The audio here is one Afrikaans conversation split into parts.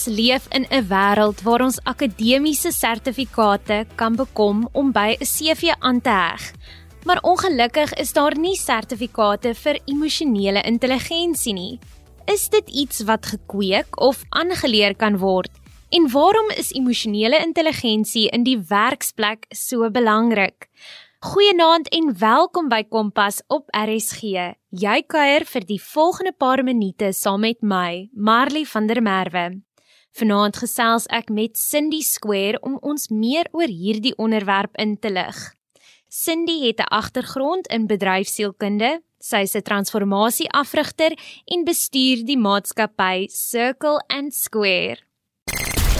Ons leef in 'n wêreld waar ons akademiese sertifikate kan bekom om by 'n CV aan te heg. Maar ongelukkig is daar nie sertifikate vir emosionele intelligensie nie. Is dit iets wat gekweek of aangeleer kan word? En waarom is emosionele intelligensie in die werksplek so belangrik? Goeienaand en welkom by Kompas op RSG. Jy kuier vir die volgende paar minute saam met my, Marley van der Merwe. Vanaand gesels ek met Cindy Square om ons meer oor hierdie onderwerp in te lig. Cindy het 'n agtergrond in bedryfsielkunde. Sy is 'n transformasie-afrigter en bestuur die maatskappy Circle and Square.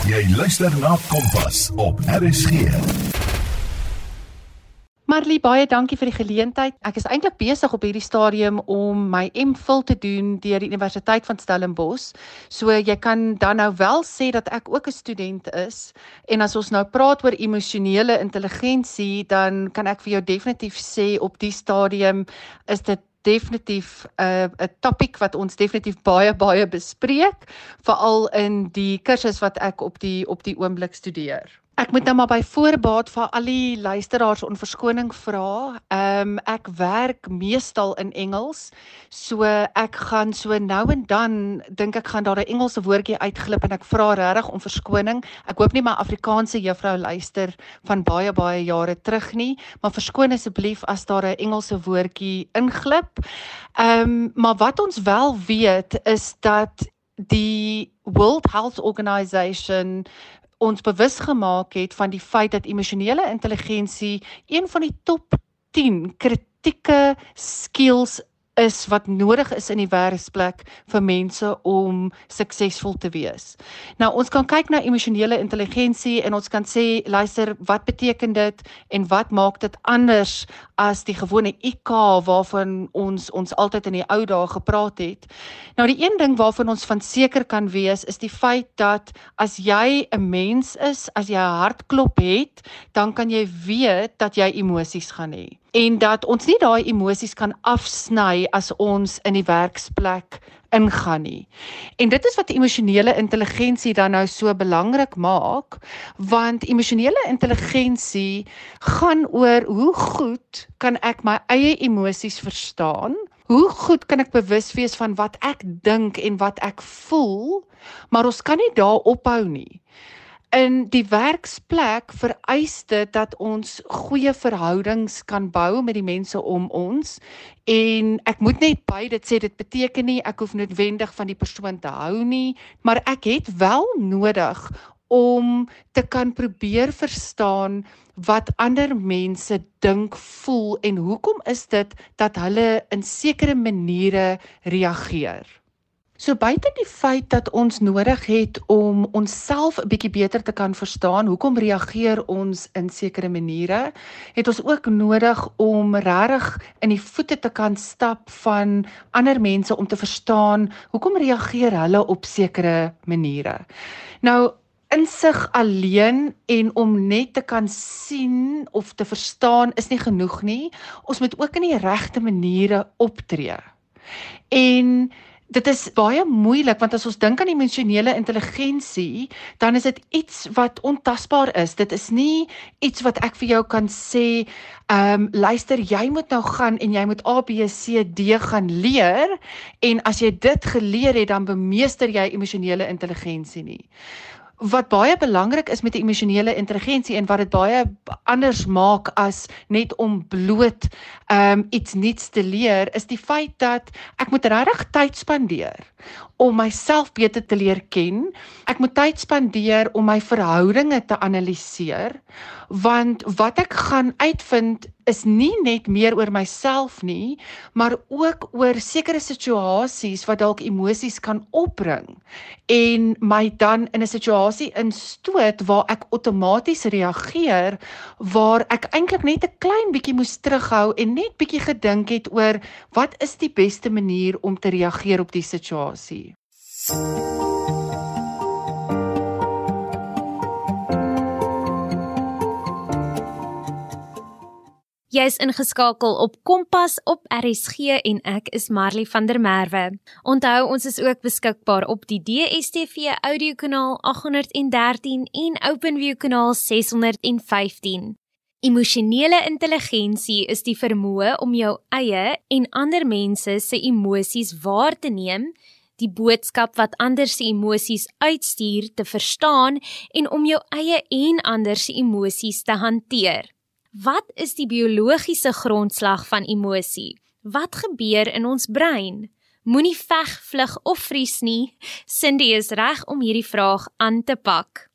Jy luister na Kompas op RSG. Marley, baie dankie vir die geleentheid. Ek is eintlik besig op hierdie stadium om my MPhil te doen deur die Universiteit van Stellenbosch. So jy kan dan nou wel sê dat ek ook 'n student is en as ons nou praat oor emosionele intelligensie, dan kan ek vir jou definitief sê op die stadium is dit definitief 'n uh, 'n topik wat ons definitief baie baie bespreek, veral in die kursus wat ek op die op die oomblik studeer. Ek moet nou maar by voorbaat vir al die luisteraars om verskoning vra. Ehm um, ek werk meestal in Engels. So ek gaan so nou en dan dink ek gaan daar 'n Engelse woordjie uitglip en ek vra regtig om verskoning. Ek hoop nie my Afrikaanse juffrou luister van baie baie jare terug nie, maar verskoon asseblief as daar 'n Engelse woordjie inglip. Ehm um, maar wat ons wel weet is dat die World Health Organization ons bewus gemaak het van die feit dat emosionele intelligensie een van die top 10 kritieke skills is wat nodig is in die werksplek vir mense om suksesvol te wees. Nou ons kan kyk na emosionele intelligensie en ons kan sê luister wat beteken dit en wat maak dit anders as die gewone IQ waarvan ons ons altyd in die ou dae gepraat het. Nou die een ding waarvan ons van seker kan wees is die feit dat as jy 'n mens is, as jy 'n hartklop het, dan kan jy weet dat jy emosies gaan hê en dat ons nie daai emosies kan afsny as ons in die werksplek ingaan nie. En dit is wat emosionele intelligensie dan nou so belangrik maak, want emosionele intelligensie gaan oor hoe goed kan ek my eie emosies verstaan? Hoe goed kan ek bewus wees van wat ek dink en wat ek voel? Maar ons kan nie daar ophou nie in die werksplek vereis dit dat ons goeie verhoudings kan bou met die mense om ons en ek moet net by dit sê dit beteken nie ek hoef noodwendig van die persoon te hou nie maar ek het wel nodig om te kan probeer verstaan wat ander mense dink, voel en hoekom is dit dat hulle in sekere maniere reageer. So buite die feit dat ons nodig het om onsself 'n bietjie beter te kan verstaan, hoekom reageer ons in sekere maniere, het ons ook nodig om regtig in die voete te kan stap van ander mense om te verstaan hoekom reageer hulle op sekere maniere. Nou insig alleen en om net te kan sien of te verstaan is nie genoeg nie. Ons moet ook in die regte maniere optree. En dit is baie moeilik want as ons dink aan emosionele intelligensie, dan is dit iets wat ontasbaar is. Dit is nie iets wat ek vir jou kan sê, ehm um, luister, jy moet nou gaan en jy moet A B C D gaan leer en as jy dit geleer het, dan bemeester jy emosionele intelligensie nie wat baie belangrik is met emosionele intelligensie en wat dit baie anders maak as net om bloot um iets nuuts te leer is die feit dat ek moet regtig tyd spandeer om myself beter te leer ken. Ek moet tyd spandeer om my verhoudinge te analiseer want wat ek gaan uitvind is nie net meer oor myself nie, maar ook oor sekere situasies wat dalk emosies kan opbring en my dan in 'n situasie instoot waar ek outomaties reageer waar ek eintlik net 'n klein bietjie moes terughou en net bietjie gedink het oor wat is die beste manier om te reageer op die situasie. Jy is ingeskakel op Kompas op RSG en ek is Marley van der Merwe. Onthou ons is ook beskikbaar op die DStv audiokanaal 813 en OpenView kanaal 615. Emosionele intelligensie is die vermoë om jou eie en ander mense se emosies waar te neem, die boodskap wat ander se emosies uitstuur te verstaan en om jou eie en ander se emosies te hanteer. Wat is die biologiese grondslag van emosie? Wat gebeur in ons brein? Moenie veg, vlug of vries nie. Cindy is reg om hierdie vraag aan te pak.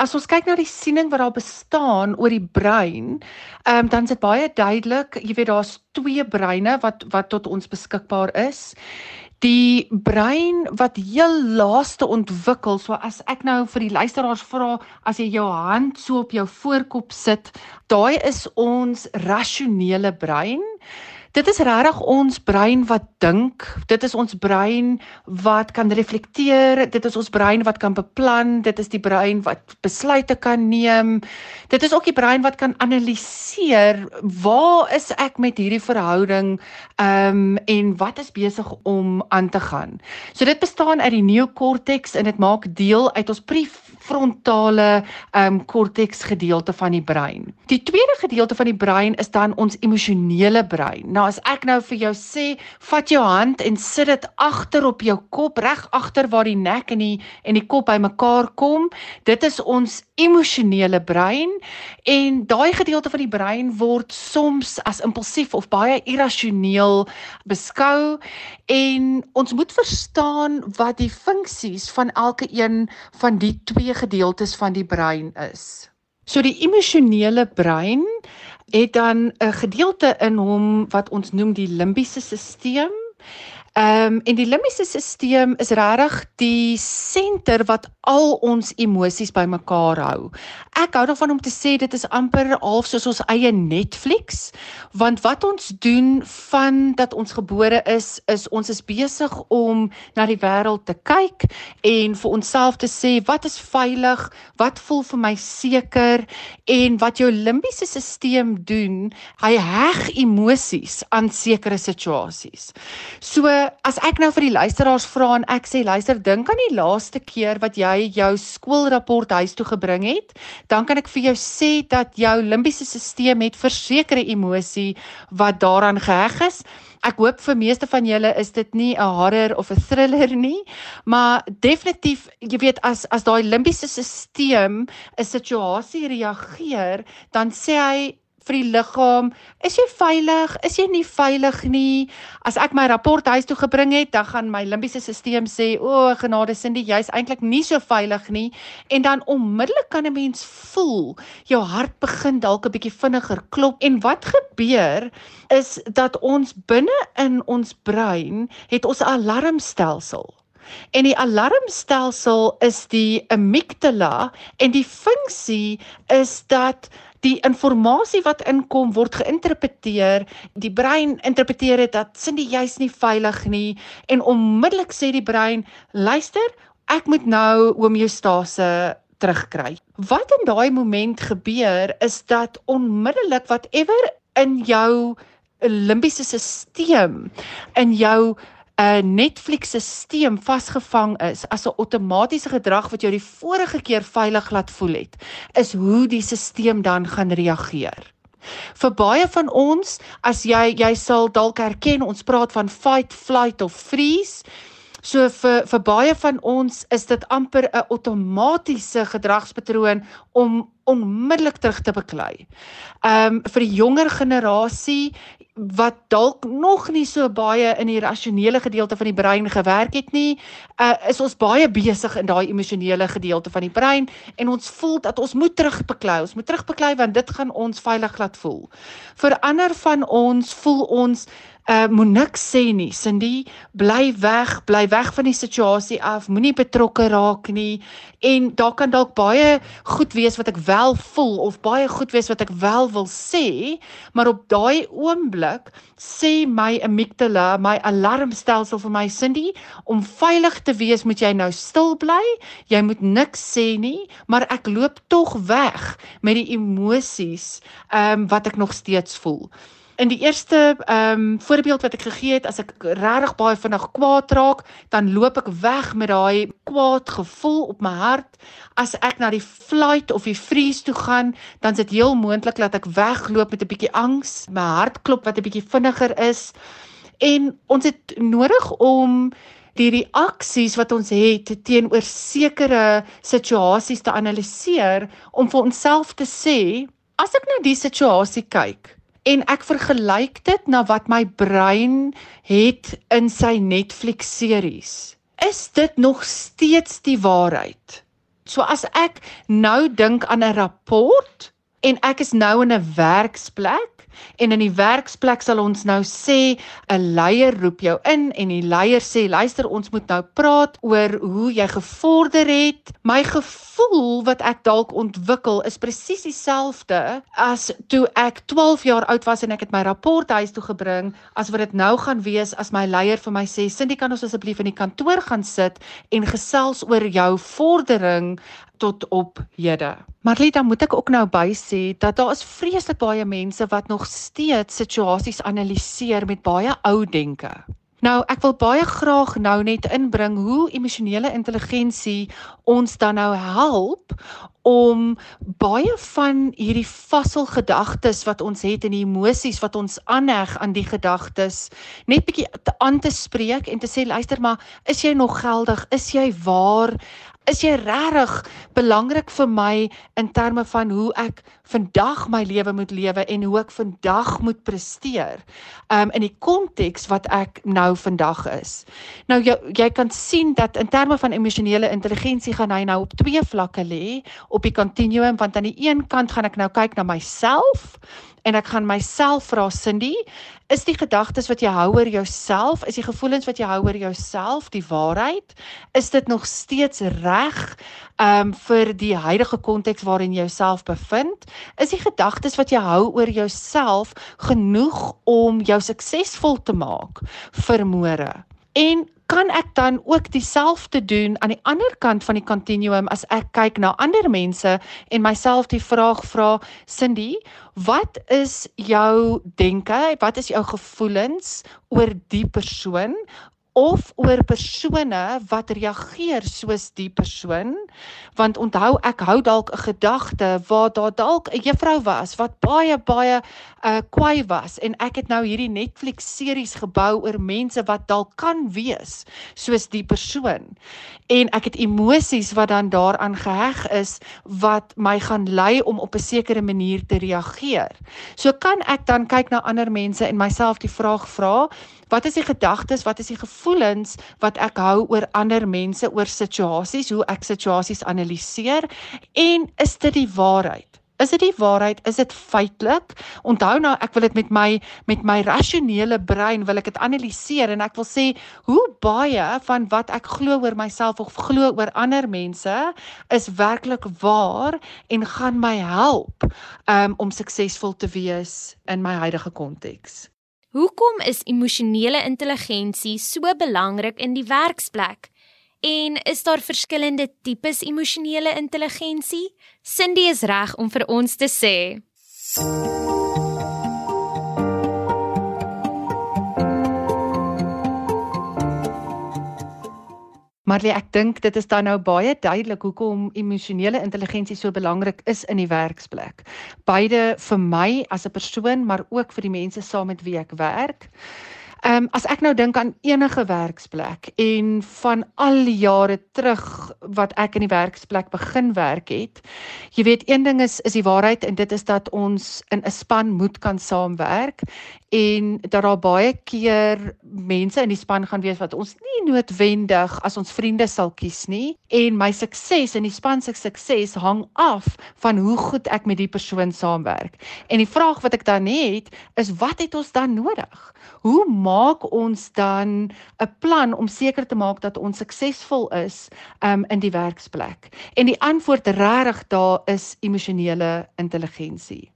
As ons kyk na die siening wat daar bestaan oor die brein, ehm um, dan is dit baie duidelik, jy weet daar's twee breine wat wat tot ons beskikbaar is die brein wat heel laaste ontwikkel. So as ek nou vir die luisteraars vra as jy jou hand so op jou voorkop sit, daai is ons rasionele brein. Dit is regtig ons brein wat dink. Dit is ons brein wat kan reflekteer. Dit is ons brein wat kan beplan. Dit is die brein wat besluite kan neem. Dit is ook die brein wat kan analiseer. Waar is ek met hierdie verhouding? Ehm um, en wat is besig om aan te gaan? So dit bestaan uit die neokorteks en dit maak deel uit ons prefrontale ehm um, korteks gedeelte van die brein. Die tweede gedeelte van die brein is dan ons emosionele brein. Nou as ek nou vir jou sê, vat jou hand en sit dit agter op jou kop, reg agter waar die nek en die en die kop bymekaar kom, dit is ons emosionele brein en daai gedeelte van die brein word soms as impulsief of baie irrasioneel beskou en ons moet verstaan wat die funksies van elke een van die twee gedeeltes van die brein is. So die emosionele brein het dan 'n gedeelte in hom wat ons noem die limbiese stelsel Ehm um, en die limbiese stelsel is regtig die senter wat al ons emosies bymekaar hou. Ek hou daarvan om te sê dit is amper half soos ons eie Netflix, want wat ons doen van dat ons gebore is, is ons is besig om na die wêreld te kyk en vir onsself te sê wat is veilig, wat voel vir my seker en wat jou limbiese stelsel doen, hy heg emosies aan sekere situasies. So as ek nou vir die luisteraars vra en ek sê luister, dink aan die laaste keer wat jy jou skoolrapport huis toe gebring het, dan kan ek vir jou sê dat jou limbiese stelsel het versekerde emosie wat daaraan geheg is. Ek hoop vir meeste van julle is dit nie 'n horror of 'n thriller nie, maar definitief, jy weet as as daai limbiese stelsel 'n situasie reageer, dan sê hy vir die liggaam, is jy veilig? Is jy nie veilig nie? As ek my rapport huis toe gebring het, dan gaan my limbiese stelsel sê, "O, oh, genade Cindy, jy's eintlik nie so veilig nie." En dan onmiddellik kan 'n mens voel jou hart begin dalk 'n bietjie vinniger klop. En wat gebeur is dat ons binne in ons brein het ons alarmstelsel. En die alarmstelsel is die amygdala en die funksie is dat die inligting wat inkom word geïnterpreteer. Die brein interpreteer dit dat Cindy jy's nie veilig nie en onmiddellik sê die brein, "Luister, ek moet nou homeostase terugkry." Wat in daai moment gebeur is dat onmiddellik whatever in jou limbiese stelsel in jou 'n Netflix-stelsel vasgevang is as 'n outomatiese gedrag wat jou die vorige keer veilig laat voel het, is hoe die stelsel dan gaan reageer. Vir baie van ons, as jy jy sal dalk herken, ons praat van fight, flight of freeze. So vir vir baie van ons is dit amper 'n outomatiese gedragspatroon om onmiddellik terug te beklei. Ehm um, vir die jonger generasie wat dalk nog nie so baie in die rasionele gedeelte van die brein gewerk het nie, uh, is ons baie besig in daai emosionele gedeelte van die brein en ons voel dat ons moet terugbeklei, ons moet terugbeklei want dit gaan ons veilig laat voel. Vir ander van ons voel ons uh moet niks sê nie. Cindy, bly weg, bly weg van die situasie af. Moenie betrokke raak nie. En daar kan dalk baie goed wees wat ek wel voel of baie goed wees wat ek wel wil sê, maar op daai oomblik sê my amygdala, my alarmstelsel vir my Cindy, om veilig te wees moet jy nou stil bly. Jy moet niks sê nie, maar ek loop tog weg met die emosies ehm um, wat ek nog steeds voel. In die eerste ehm um, voorbeeld wat ek gegee het, as ek regtig baie vinnig kwaad raak, dan loop ek weg met daai kwaad gevoel op my hart. As ek na die flight of die freeze toe gaan, dan is dit heel moontlik dat ek wegloop met 'n bietjie angs, my hart klop wat 'n bietjie vinniger is. En ons het nodig om die reaksies wat ons het teenoor sekere situasies te analiseer om vir onsself te sê, as ek na die situasie kyk, en ek vergelyk dit na wat my brein het in sy Netflix series. Is dit nog steeds die waarheid? So as ek nou dink aan 'n rapport en ek is nou in 'n werksplek En in die werksplek sal ons nou sê 'n leier roep jou in en die leier sê luister ons moet nou praat oor hoe jy gevorder het. My gevoel wat ek dalk ontwikkel is presies dieselfde as toe ek 12 jaar oud was en ek het my rapport huis toe gebring as wat dit nou gaan wees as my leier vir my sê Cindy kan ons asseblief in die kantoor gaan sit en gesels oor jou vordering tot op hede. Marlita, moet ek ook nou by sê dat daar is vreeslik baie mense wat nog steeds situasies analiseer met baie ou denke. Nou, ek wil baie graag nou net inbring hoe emosionele intelligensie ons dan nou help om baie van hierdie vassel gedagtes wat ons het en die emosies wat ons aanheg aan die gedagtes net bietjie aan te spreek en te sê luister maar is jy nog geldig is jy waar is jy regtig belangrik vir my in terme van hoe ek vandag my lewe moet lewe en hoe ek vandag moet presteer. Um in die konteks wat ek nou vandag is. Nou jy jy kan sien dat in terme van emosionele intelligensie gaan hy nou op twee vlakke lê op die kontinuum want aan die een kant gaan ek nou kyk na myself en ek gaan myself vra Cindy, is die gedagtes wat jy hou oor jouself, is die gevoelens wat jy hou oor jouself die waarheid? Is dit nog steeds reg um vir die huidige konteks waarin jy jouself bevind? Is die gedagtes wat jy hou oor jouself genoeg om jou suksesvol te maak vir môre? En kan ek dan ook dieselfde doen aan die ander kant van die kontinuum as ek kyk na ander mense en myself die vraag vra Cindy, wat is jou denke? Wat is jou gevoelens oor die persoon? Of oor persone wat reageer soos die persoon want onthou ek hou dalk 'n gedagte waar daar dalk 'n juffrou was wat baie baie uh kwaai was en ek het nou hierdie Netflix series gebou oor mense wat dalk kan wees soos die persoon. En ek het emosies wat dan daaraan geheg is wat my gaan lei om op 'n sekere manier te reageer. So kan ek dan kyk na ander mense en myself die vraag vra Wat is die gedagtes, wat is die gevoelens wat ek hou oor ander mense, oor situasies, hoe ek situasies analiseer en is dit die waarheid? Is dit die waarheid? Is dit feitelik? Onthou nou, ek wil dit met my met my rasionele brein wil ek dit analiseer en ek wil sê hoe baie van wat ek glo oor myself of glo oor ander mense is werklik waar en gaan my help um, om suksesvol te wees in my huidige konteks. Hoekom is emosionele intelligensie so belangrik in die werksplek? En is daar verskillende tipes emosionele intelligensie? Cindy is reg om vir ons te sê. Maar ek dink dit is dan nou baie duidelik hoekom emosionele intelligensie so belangrik is in die werksplek. Beide vir my as 'n persoon, maar ook vir die mense saam met wie ek werk. Ehm um, as ek nou dink aan enige werksplek en van al die jare terug wat ek in die werksplek begin werk het, jy weet een ding is is die waarheid en dit is dat ons in 'n span moet kan saamwerk en dat daar baie keer mense in die span gaan wees wat ons nie noodwendig as ons vriende sal kies nie en my sukses en die span se sukses hang af van hoe goed ek met die persoon saamwerk. En die vraag wat ek dan het is wat het ons dan nodig? Hoe maak ons dan 'n plan om seker te maak dat ons suksesvol is um, in die werksplek? En die antwoord regtig daar is emosionele intelligensie.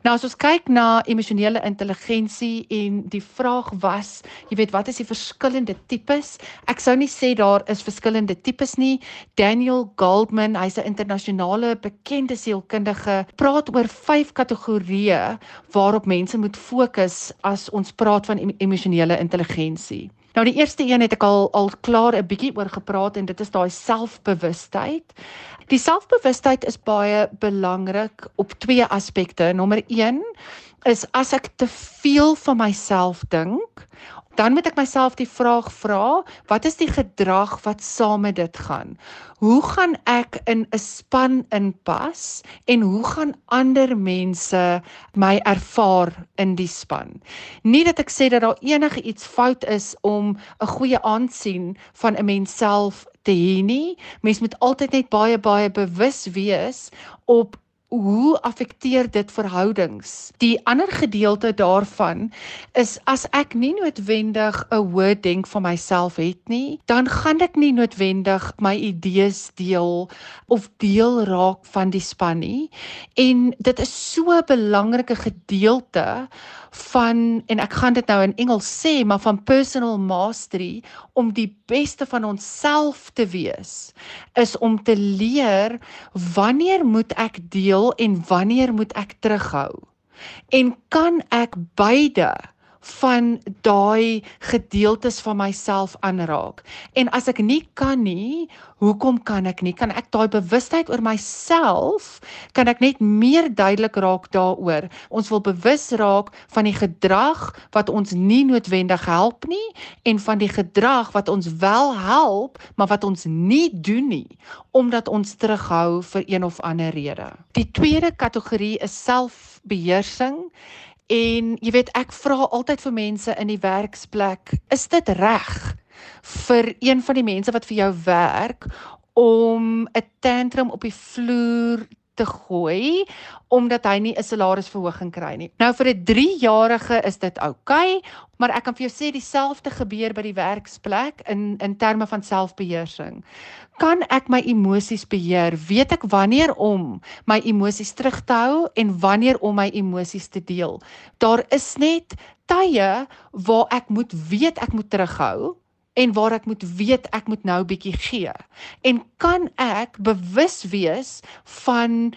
Nou as ons kyk na emosionele intelligensie en die vraag was, jy weet, wat is die verskillende tipes? Ek sou nie sê daar is verskillende tipes nie. Daniel Goldman, hy's 'n internasionale bekende sielkundige, praat oor vyf kategorieë waarop mense moet fokus as ons praat van emosionele intelligensie. Nou die eerste een het ek al al klaar 'n bietjie oor gepraat en dit is daai selfbewustheid. Die selfbewustheid is baie belangrik op twee aspekte. Nommer 1 is as ek te veel van myself dink dan moet ek myself die vraag vra, wat is die gedrag wat saam met dit gaan? Hoe gaan ek in 'n span inpas en hoe gaan ander mense my ervaar in die span? Nie dat ek sê dat daar enige iets fout is om 'n goeie aansien van 'n mens self te hê nie. Mens moet altyd net baie baie bewus wees op hoe affekteer dit verhoudings? Die ander gedeelte daarvan is as ek nie noodwendig 'n hoë denk van myself het nie, dan gaan ek nie noodwendig my idees deel of deel raak van die span nie. En dit is so 'n belangrike gedeelte van en ek gaan dit nou in Engels sê, maar van personal mastery om die beste van onsself te wees is om te leer wanneer moet ek deel en wanneer moet ek terughou? En kan ek beide van daai gedeeltes van myself aanraak. En as ek nie kan nie, hoekom kan ek nie? Kan ek daai bewustheid oor myself kan ek net meer duidelik raak daaroor. Ons wil bewus raak van die gedrag wat ons nie noodwendig help nie en van die gedrag wat ons wel help, maar wat ons nie doen nie omdat ons terughou vir een of ander rede. Die tweede kategorie is selfbeheersing En jy weet ek vra altyd vir mense in die werksplek, is dit reg vir een van die mense wat vir jou werk om 'n tantrum op die vloer te gooi omdat hy nie 'n salarisverhoging kry nie. Nou vir 'n 3-jarige is dit oukei, okay, maar ek kan vir jou sê dieselfde gebeur by die werksplek in in terme van selfbeheersing. Kan ek my emosies beheer? Weet ek wanneer om my emosies terug te hou en wanneer om my emosies te deel? Daar is net tye waar ek moet weet ek moet terughou en waar ek moet weet ek moet nou bietjie gee. En kan ek bewus wees van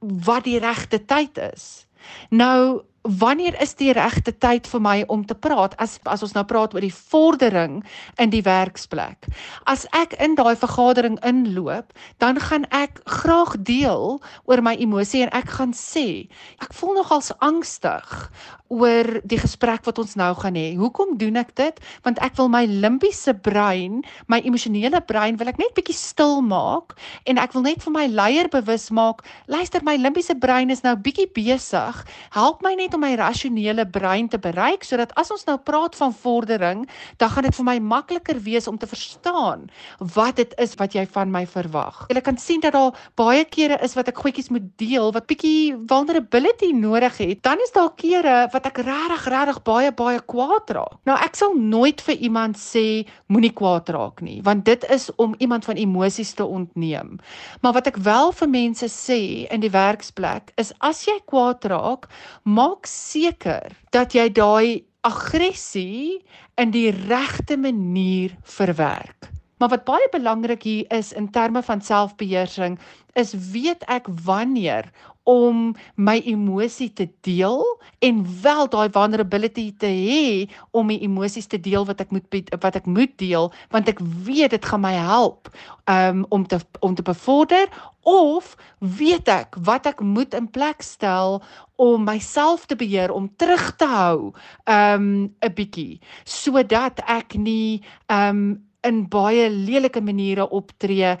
wat die regte tyd is? Nou wanneer is die regte tyd vir my om te praat as as ons nou praat oor die vordering in die werksplek as ek in daai vergadering inloop dan gaan ek graag deel oor my emosie en ek gaan sê ek voel nogals angstig oor die gesprek wat ons nou gaan hê. Hoekom doen ek dit? Want ek wil my limbiese brein, my emosionele brein wil ek net bietjie stil maak en ek wil net vir my leier bewus maak, luister my limbiese brein is nou bietjie besig. Help my net om my rasionele brein te bereik sodat as ons nou praat van vordering, dan gaan dit vir my makliker wees om te verstaan wat dit is wat jy van my verwag. Jy kan sien dat daar baie kere is wat ek goedjies moet deel wat bietjie vulnerability nodig het. Dan is daar kere wat ek regtig regtig baie baie kwaad raak. Nou ek sal nooit vir iemand sê moenie kwaad raak nie, want dit is om iemand van emosies te ontneem. Maar wat ek wel vir mense sê in die werksplek is as jy kwaad raak, maak seker dat jy daai aggressie in die regte manier verwerk. Maar wat baie belangrik hier is in terme van selfbeheersing is weet ek wanneer om my emosie te deel en wel daai vulnerability te hê om my emosies te deel wat ek moet wat ek moet deel want ek weet dit gaan my help um, om te om te bevorder of weet ek wat ek moet in plek stel om myself te beheer om terug te hou um 'n bietjie sodat ek nie um in baie lelike maniere optree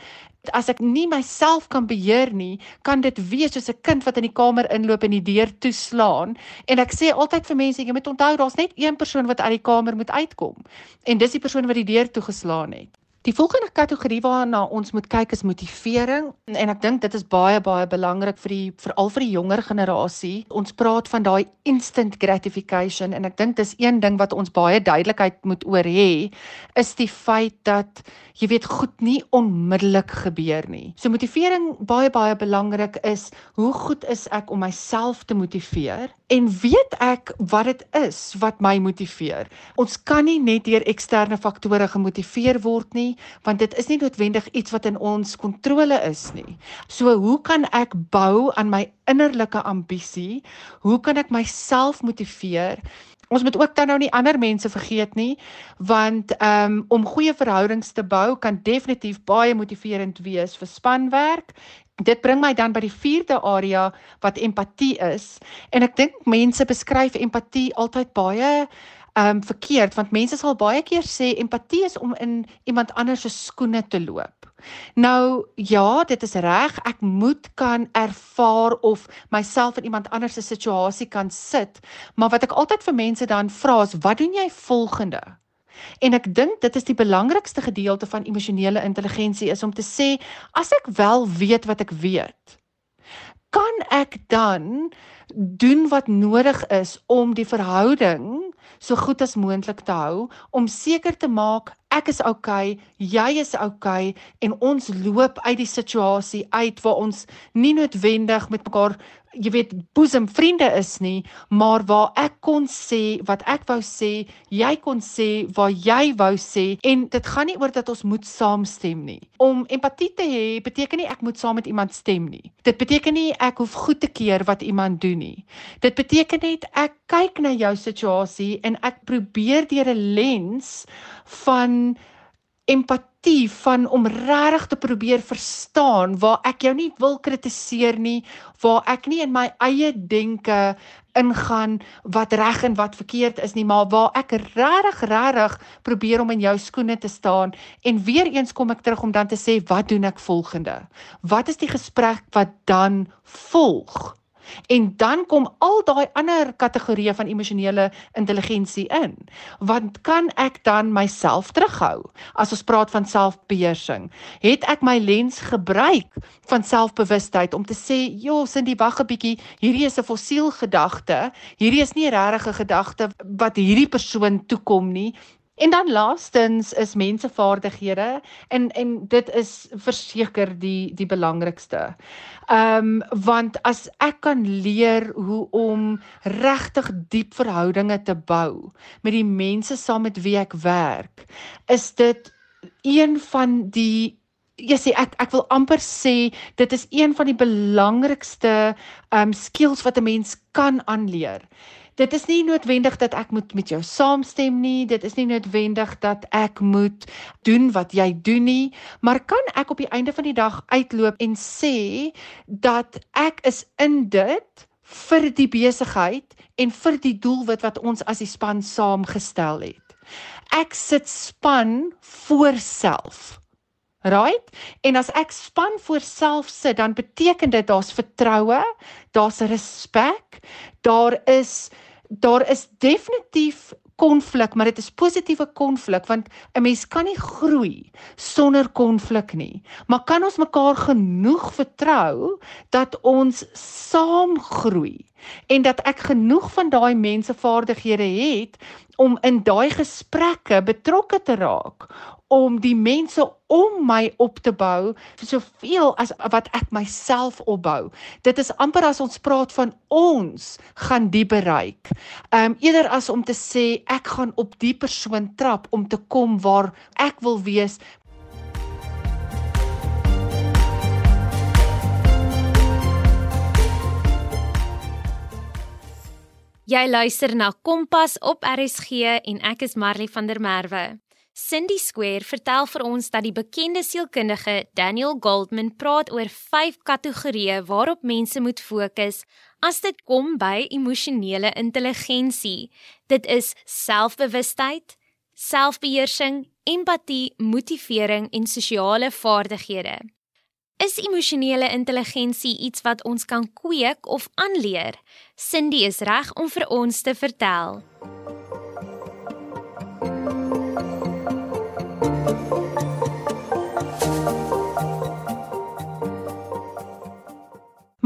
as ek nie myself kan beheer nie, kan dit wees soos 'n kind wat in die kamer inloop en die deur toeslaan. En ek sê altyd vir mense, jy moet onthou daar's net een persoon wat uit die kamer moet uitkom. En dis die persoon wat die deur toegeslaan het. Die volgende kategorie waarna ons moet kyk is motivering en ek dink dit is baie baie belangrik vir die veral vir die jonger generasie. Ons praat van daai instant gratification en ek dink dis een ding wat ons baie duidelikheid moet oor hê is die feit dat jy weet goed nie onmiddellik gebeur nie. So motivering baie baie belangrik is hoe goed is ek om myself te motiveer en weet ek wat dit is wat my motiveer. Ons kan nie net deur eksterne faktore gemotiveer word nie, want dit is nie noodwendig iets wat in ons kontrole is nie. So hoe kan ek bou aan my innerlike ambisie? Hoe kan ek myself motiveer? Ons moet ook dan nou nie ander mense vergeet nie, want um om goeie verhoudings te bou kan definitief baie motiverend wees vir spanwerk. Dit bring my dan by die vierde area wat empatie is. En ek dink mense beskryf empatie altyd baie um verkeerd want mense sal baie keer sê empatie is om in iemand anders se skoene te loop. Nou ja, dit is reg. Ek moet kan ervaar of myself in iemand anders se situasie kan sit. Maar wat ek altyd vir mense dan vra is, wat doen jy volgende? En ek dink dit is die belangrikste gedeelte van emosionele intelligensie is om te sê as ek wel weet wat ek weet, kan ek dan doen wat nodig is om die verhouding so goed as moontlik te hou om seker te maak ek is okay, jy is okay en ons loop uit die situasie uit waar ons nie noodwendig met mekaar jy weet boesem vriende is nie, maar waar ek kon sê wat ek wou sê, jy kon sê wat jy wou sê en dit gaan nie oor dat ons moet saamstem nie. Om empatie te hê beteken nie ek moet saam met iemand stem nie. Dit beteken nie ek hoef goed te keer wat iemand doen nie. Dit beteken net ek kyk na jou situasie en ek probeer deur 'n lens van empatie van om regtig te probeer verstaan waar ek jou nie wil kritiseer nie, waar ek nie in my eie denke ingaan wat reg en wat verkeerd is nie, maar waar ek regtig regtig probeer om in jou skoene te staan en weer eens kom ek terug om dan te sê wat doen ek volgende? Wat is die gesprek wat dan volg? En dan kom al daai ander kategorieë van emosionele intelligensie in. Want kan ek dan myself terughou as ons praat van selfbeheersing? Het ek my lens gebruik van selfbewustheid om te sê, "Jo, Cindy, wag 'n bietjie, hierdie is 'n fossiel gedagte. Hierdie is nie 'n gedagte wat hierdie persoon toekom nie. En dan laastens is mensevaardighede en en dit is verseker die die belangrikste. Ehm um, want as ek kan leer hoe om regtig diep verhoudinge te bou met die mense saam met wie ek werk, is dit een van die Ja sê ek ek wil amper sê dit is een van die belangrikste um skills wat 'n mens kan aanleer dit is nie noodwendig dat ek moet met jou saamstem nie, dit is nie noodwendig dat ek moet doen wat jy doen nie, maar kan ek op die einde van die dag uitloop en sê dat ek is in dit vir die besigheid en vir die doelwit wat ons as die span saamgestel het. Ek sit span voor self. Right? En as ek span voor self sit, dan beteken dit daar's vertroue, daar's respek, daar is daar is definitief konflik, maar dit is positiewe konflik want 'n mens kan nie groei sonder konflik nie. Maar kan ons mekaar genoeg vertrou dat ons saam groei en dat ek genoeg van daai mense vaardighede het om in daai gesprekke betrokke te raak om die mense om my op te bou vir soveel as wat ek myself opbou. Dit is amper as ons praat van ons gaan die bereik. Ehm um, eerder as om te sê ek gaan op die persoon trap om te kom waar ek wil wees. Jy luister na Kompas op RSG en ek is Marley van der Merwe. Cindy Square vertel vir ons dat die bekende sielkundige Daniel Goldman praat oor 5 kategorieë waarop mense moet fokus as dit kom by emosionele intelligensie. Dit is selfbewustheid, selfbeheersing, empatie, motivering en sosiale vaardighede. Is emosionele intelligensie iets wat ons kan kweek of aanleer? Cindy is reg om vir ons te vertel.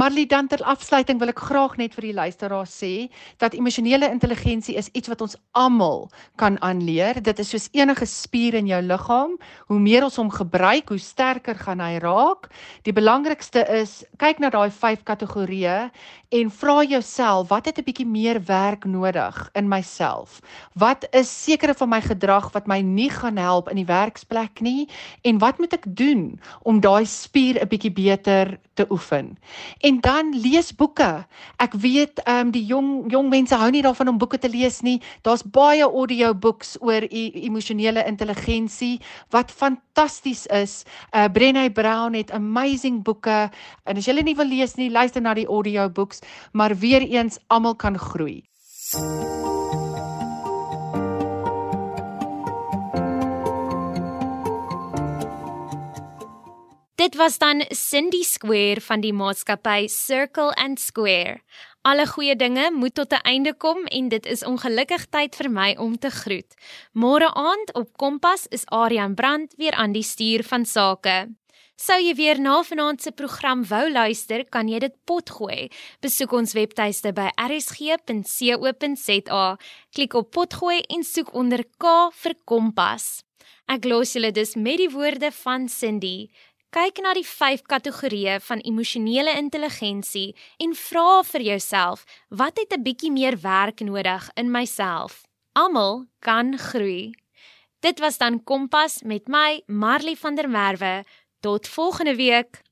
Marley dan ter afsluiting wil ek graag net vir die luisteraars sê dat emosionele intelligensie is iets wat ons almal kan aanleer. Dit is soos enige spier in jou liggaam. Hoe meer ons hom gebruik, hoe sterker gaan hy raak. Die belangrikste is kyk na daai 5 kategorieë en vra jouself, wat het 'n bietjie meer werk nodig in myself? Wat is sekere van my gedrag wat my nie gaan help in die werksplek nie en wat moet ek doen om daai spier 'n bietjie beter te oefen? En dan lees boeke. Ek weet ehm um, die jong jong mense hou nie daarvan om boeke te lees nie. Daar's baie audiobooks oor e emosionele intelligensie wat fantasties is. Uh Brené Brown het amazing boeke en as jy nie wil lees nie, luister na die audiobooks maar weer eens almal kan groei. Dit was dan Cindy Square van die maatskappy Circle and Square. Alle goeie dinge moet tot 'n einde kom en dit is ongelukkig tyd vir my om te groet. Môre aand op Kompas is Aryan Brandt weer aan die stuur van sake. Sou jy weer na vanaand se program wou luister, kan jy dit potgooi. Besoek ons webtuiste by rsg.co.za. Klik op potgooi en soek onder K vir Kompas. Ek los julle dus met die woorde van Cindy. Kyk na die 5 kategorieë van emosionele intelligensie en vra vir jouself, wat het 'n bietjie meer werk nodig in myself? Almal kan groei. Dit was dan Kompas met my Marley van der Merwe. Tot volgende week.